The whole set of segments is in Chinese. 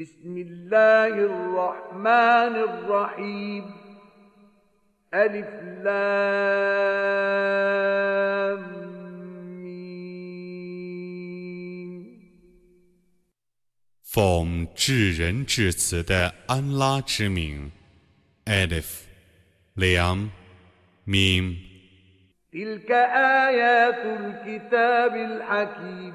بسم الله الرحمن الرحيم ألف لام ميم 奉至仁至慈的安拉之名，Alif，两，Mim。 تلك آيات الكتاب الحكيم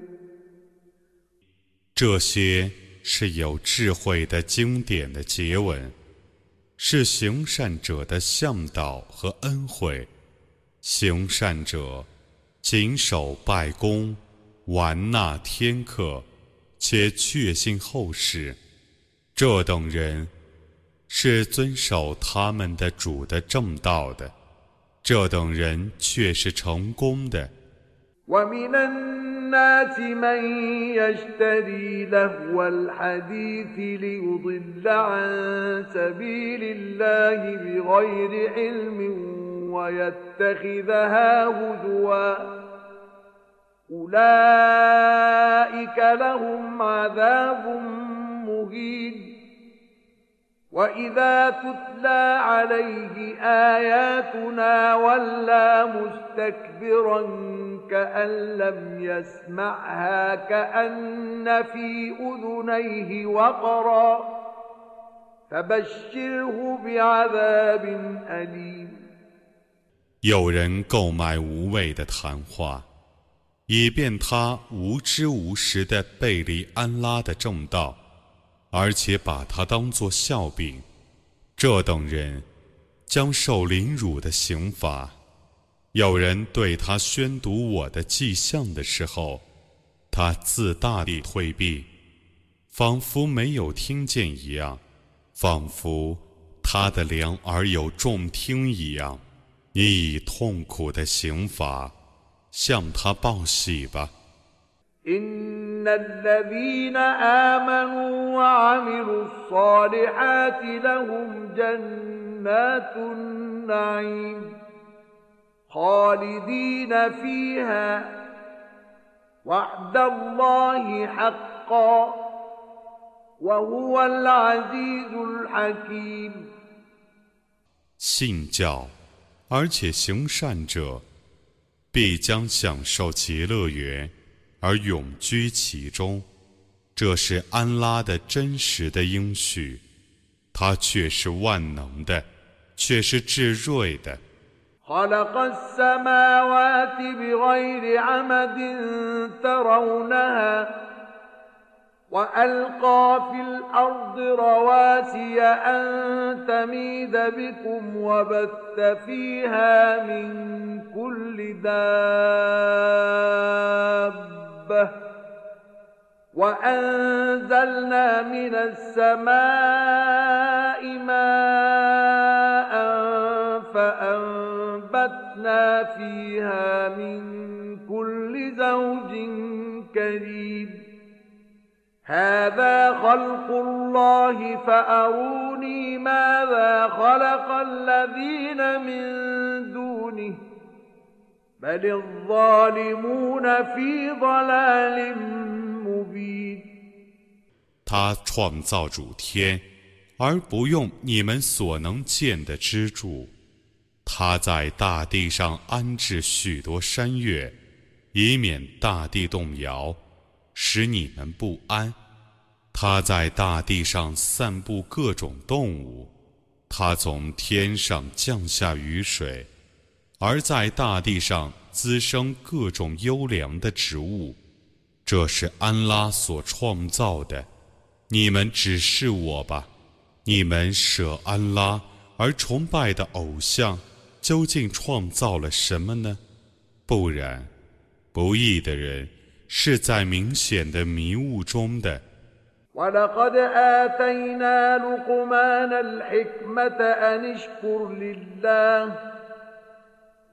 这些是有智慧的经典的结文，是行善者的向导和恩惠。行善者谨守拜功，完纳天课，且确信后世。这等人是遵守他们的主的正道的。这等人却是成功的。الناس من يشتري لهو الحديث ليضل عن سبيل الله بغير علم ويتخذها هزوا. أولئك لهم عذاب مهين. وإذا تتلى عليه آياتنا ولى مستكبرا كأن لم يسمعها كأن في أذنيه وقرا فبشره بعذاب أليم 有人购买无谓的谈话，以便他无知无识地背离安拉的正道。 而且把他当作笑柄，这等人将受凌辱的刑罚。有人对他宣读我的迹象的时候，他自大地退避，仿佛没有听见一样，仿佛他的良耳有重听一样。你以痛苦的刑罚向他报喜吧。إن الذين آمنوا وعملوا الصالحات لهم جنات النعيم خالدين فيها وعد الله حقا وهو العزيز الحكيم 信教，而且行善者，必将享受极乐园。 而永居其中，这是安拉的真实的应许，他却是万能的，却是至睿的。 خلق السماوات بغير عمد ترونها وألقى في الأرض رواسي أن تميد بكم وبث فيها من كل دابة وأنزلنا من السماء ماء فأنبتنا فيها من كل زوج كريم. هذا خلق الله فأروني ماذا خلق الذين من دونه بل الظالمون في ضلال مبين 他创造主天，而不用你们所能见的支柱。他在大地上安置许多山岳，以免大地动摇，使你们不安。他在大地上散布各种动物，他从天上降下雨水， 而在大地上滋生各种优良的植物。这是安拉所创造的。你们只是我吧？你们舍安拉而崇拜的偶像，究竟创造了什么呢？不然，不义的人是在明显的迷雾中的。 ولقد آتينا لقمان الحكمة أن اشكر لله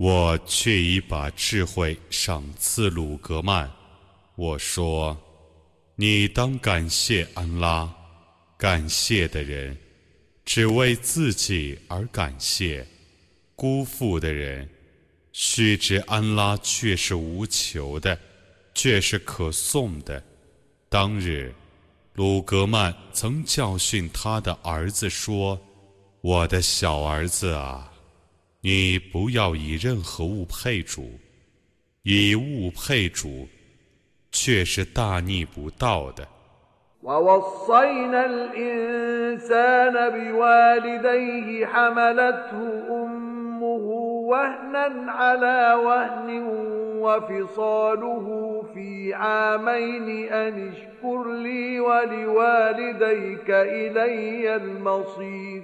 我却已把智慧赏赐鲁格曼。我说：“你当感谢安拉，感谢的人只为自己而感谢；辜负的人，须知安拉却是无求的，却是可颂的。当日。”鲁格曼曾教训他的儿子说：“我的小儿子啊，你不要以任何物配主，以物配主，却是大逆不道的。” وهنا على وهن وفصاله في عامين أن اشكر لي ولوالديك إلي المصير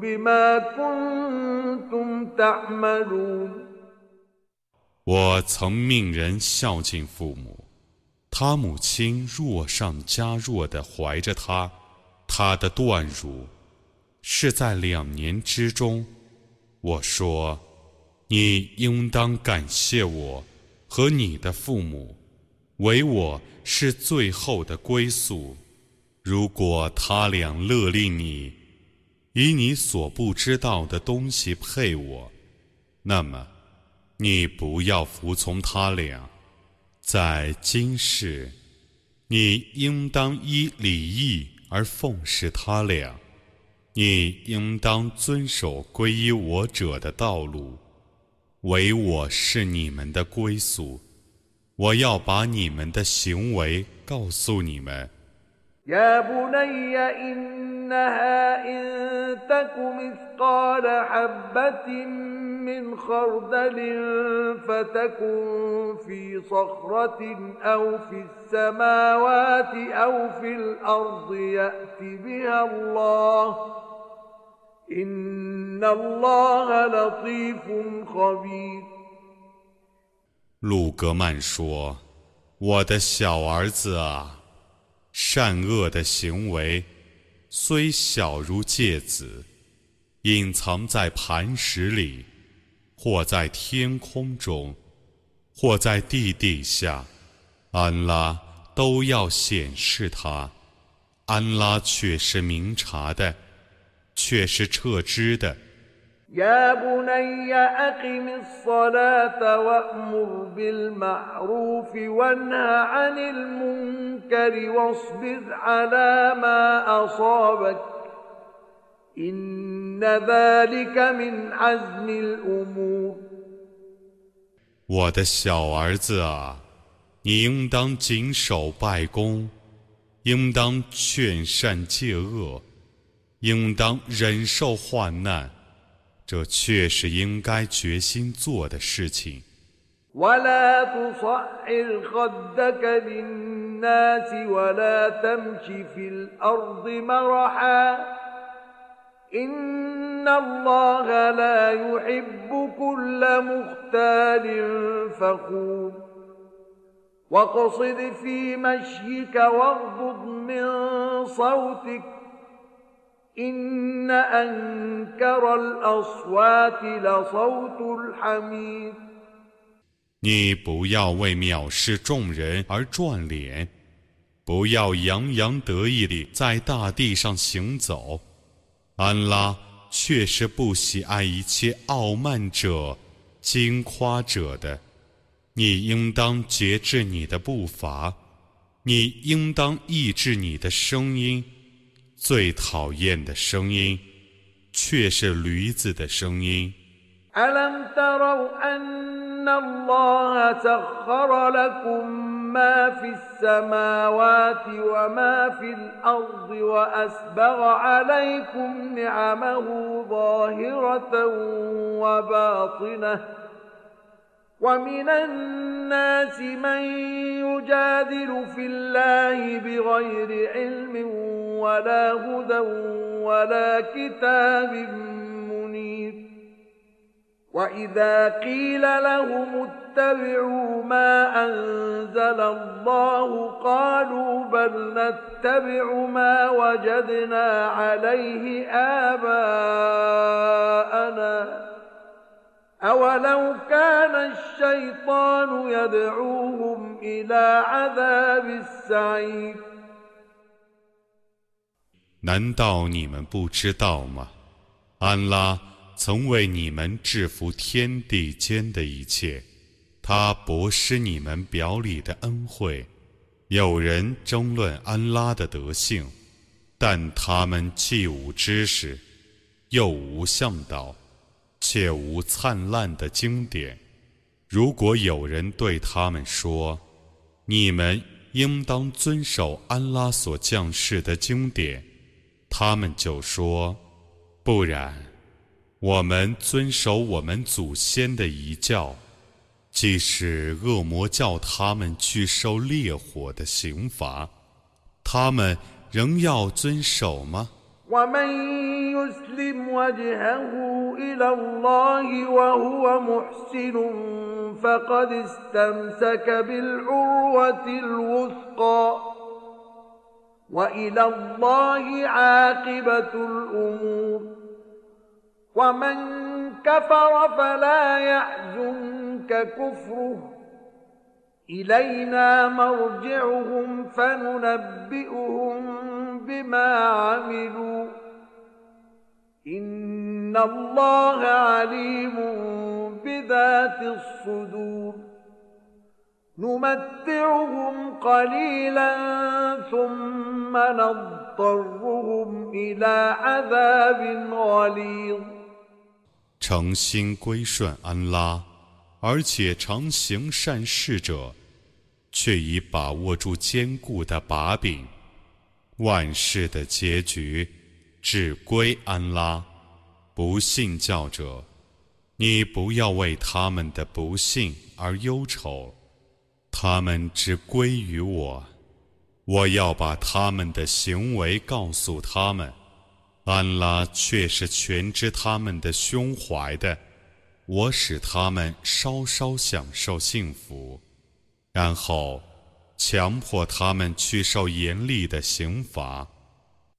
بما كنتم تعملون 我曾命人孝敬父母，他母亲弱上加弱的怀着他，他的断乳是在两年之中。我说。你应当感谢我和你的父母，唯我是最后的归宿。如果他俩勒令你 以你所不知道的东西配我，那么你不要服从他俩。在今世，你应当依礼义而奉侍他俩，你应当遵守皈依我者的道路。唯我是你们的归宿，我要把你们的行为告诉你们。يا بني إنها إن تك مثقال حبة من خردل فتكن في صخرة أو في السماوات أو في الأرض يأت بها الله 鲁格曼说：“我的小儿子啊， 善恶的行为虽小如芥子，隐藏在磐石里，或在天空中，或在地底下，安拉都要显示它。安拉却是明察的。”却是撤之的。يا بني أقم الصلاة وأمر بالمعروف وانه عن المنكر واصبر على ما أصابك إن ذلك من عزم الأمور 我的小儿子啊，你应当谨守拜功，应当劝善戒恶。应当忍受患难， 这却是应该决心做的事情。ولا تصعر خدك للناس ولا تمش في الأرض مرحا إن الله لا يحب كل مختال فخور واقصد في مشيك واغضض من صوتك 你不要为藐视众人而转脸，不要洋洋得意地在大地上行走。安拉确实不喜爱一切傲慢者、惊夸者的。你应当节制你的步伐，你应当抑制你的声音。最讨厌的声音，却是驴子的声音。ألم تروا أن الله سخر لكم ما في السماوات وما في الأرض وأسبغ عليكم نعمه ظاهرة وباطنة ومن الناس من يجادل في الله بغير علم ولا هدى ولا كتاب منير. وإذا قيل لهم اتبعوا ما أنزل الله قالوا بل نتبع ما وجدنا عليه آباءنا. أولو كان الشيطان يدعوهم إلى عذاب السعير. 难道你们不知道吗？安拉。曾为你们制服天地间的一切，他博施你们表里的恩惠。有人争论安拉的德性，但他们既无知识，又无向导，且无灿烂的经典。如果有人对他们说：“你们应当遵守安拉所降世的经典”，他们就说：“不然。”我们遵守我们祖先的遗教，即使恶魔叫他们去受烈火的刑罚，他们仍要遵守吗？ومن كفر فلا يحزنك كفره. إلينا مرجعهم فننبئهم بما عملوا. إن الله عليم بذات الصدور. نمتعهم قليلا ثم نضطرهم الى عذاب غليظ 诚心归顺安拉，而且常行善事者，却已把握住坚固的把柄。万事的结局只归安拉。不信教者，你不要为他们的不幸而忧愁， 他们只归于我。我要把他们的行为告诉他们。安拉却是全知他们的胸怀的，我使他们稍稍享受幸福，然后强迫他们去受严厉的刑罚。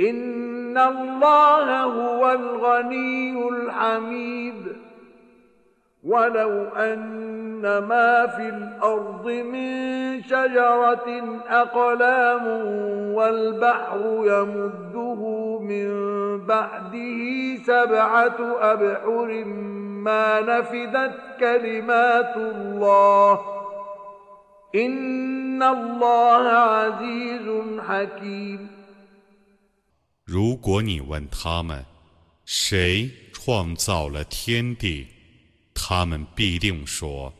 ان الله هو الغني الحميد ولو ان ما في الأرض من شجره اقلام والبحر يمده من بعده سبعه ابحر ما نفدت كلمات الله ان الله عزيز حكيم 如果你问他们，谁创造了天地？他们必定说：“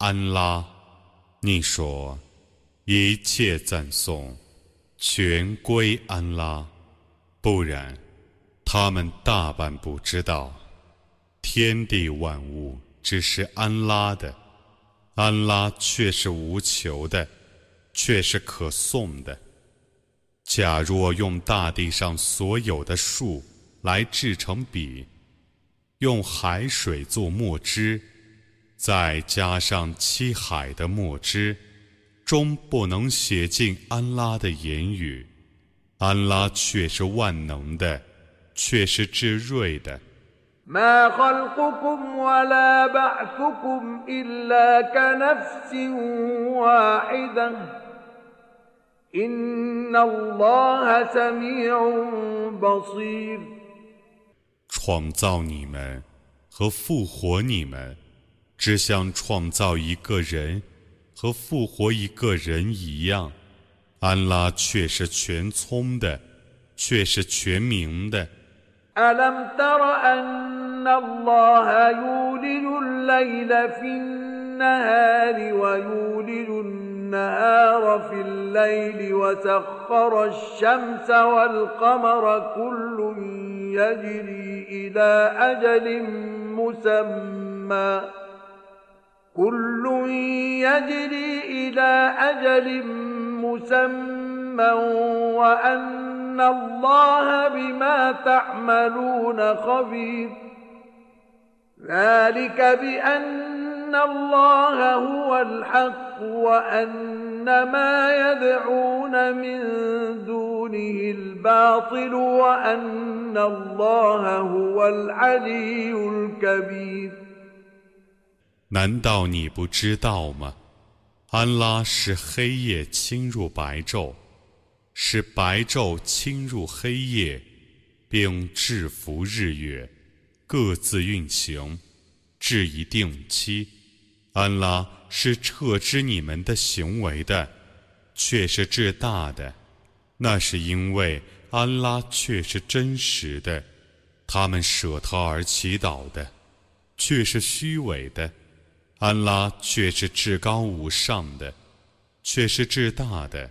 安拉。”你说：“一切赞颂全归安拉。”不然，他们大半不知道，天地万物只是安拉的，安拉却是无求的，却是可颂的。假若用大地上所有的树来制成笔，用海水做墨汁，再加上七海的墨汁，终不能写尽安拉的言语。安拉却是万能的，却是至睿的。创造你们和复活你们，只像创造一个人和复活一个人一样。安拉却是全聪的，却是全明的。النهار في الليل وسخر الشمس والقمر كل يجري إلى أجل مسمى. كل يجري إلى أجل مسمى. وأن الله بما تعملون خبير. ذلك بأن 难道你不知道吗？安拉是黑夜侵入白昼，是白昼侵入黑夜，并制服日月，各自运行，至一定期。安拉是撤知你们的行为的，却是至大的。那是因为安拉却是真实的，他们舍他而祈祷的，却是虚伪的。安拉却是至高无上的，却是至大的。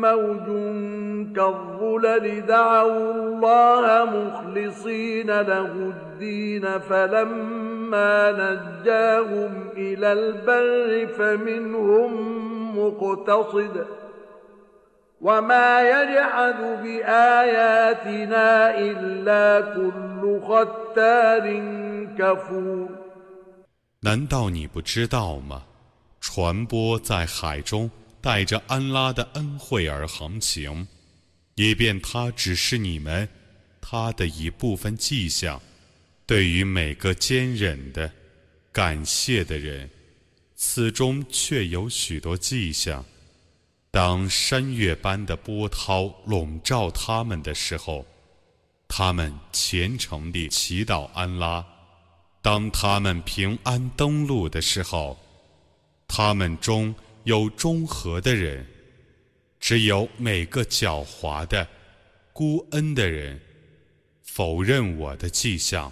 موج كالظلل دعوا الله مخلصين له الدين فلما نجاهم إلى البر فمنهم مقتصد وما يجحد بآياتنا إلا كل ختار كفور 难道你不知道吗？船舶在海中 带着安拉的恩惠而航行，以便他只是你们他的一部分迹象。对于每个坚忍的、感谢的人，此中却有许多迹象。当山岳般的波涛笼罩他们的时候，他们虔诚地祈祷安拉；当他们平安登陆的时候，他们中有中和的人，只有每个狡猾的、孤恩的人否认我的迹象。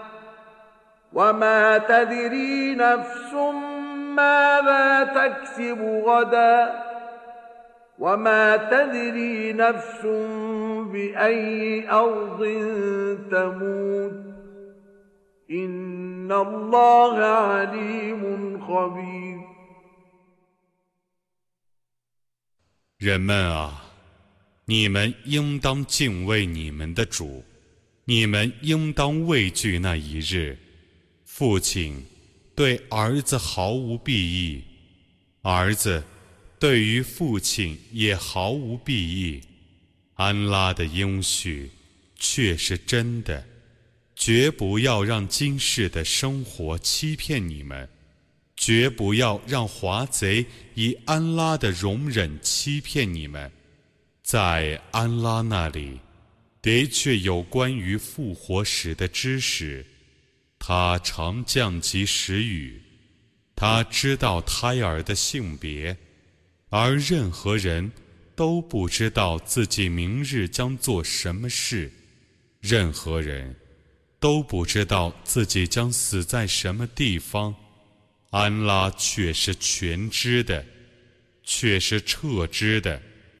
وما تدري نفس ماذا تكسب غدا وما تدري نفس بأي أرض تموت إن الله عليم خبير 人们啊，你们应当敬畏你们的主，你们应当畏惧那一日。 父亲对儿子毫无裨益，儿子对于父亲也毫无裨益。安拉的应许却是真的，绝不要让今世的生活欺骗你们，绝不要让华贼以安拉的容忍欺骗你们。在安拉那里，的确有关于复活时的知识，他常降及时雨，他知道胎儿的性别，而任何人。都不知道自己明日将做什么事，任何人都不知道自己将死在什么地方，安拉却是全知的，却是彻知的。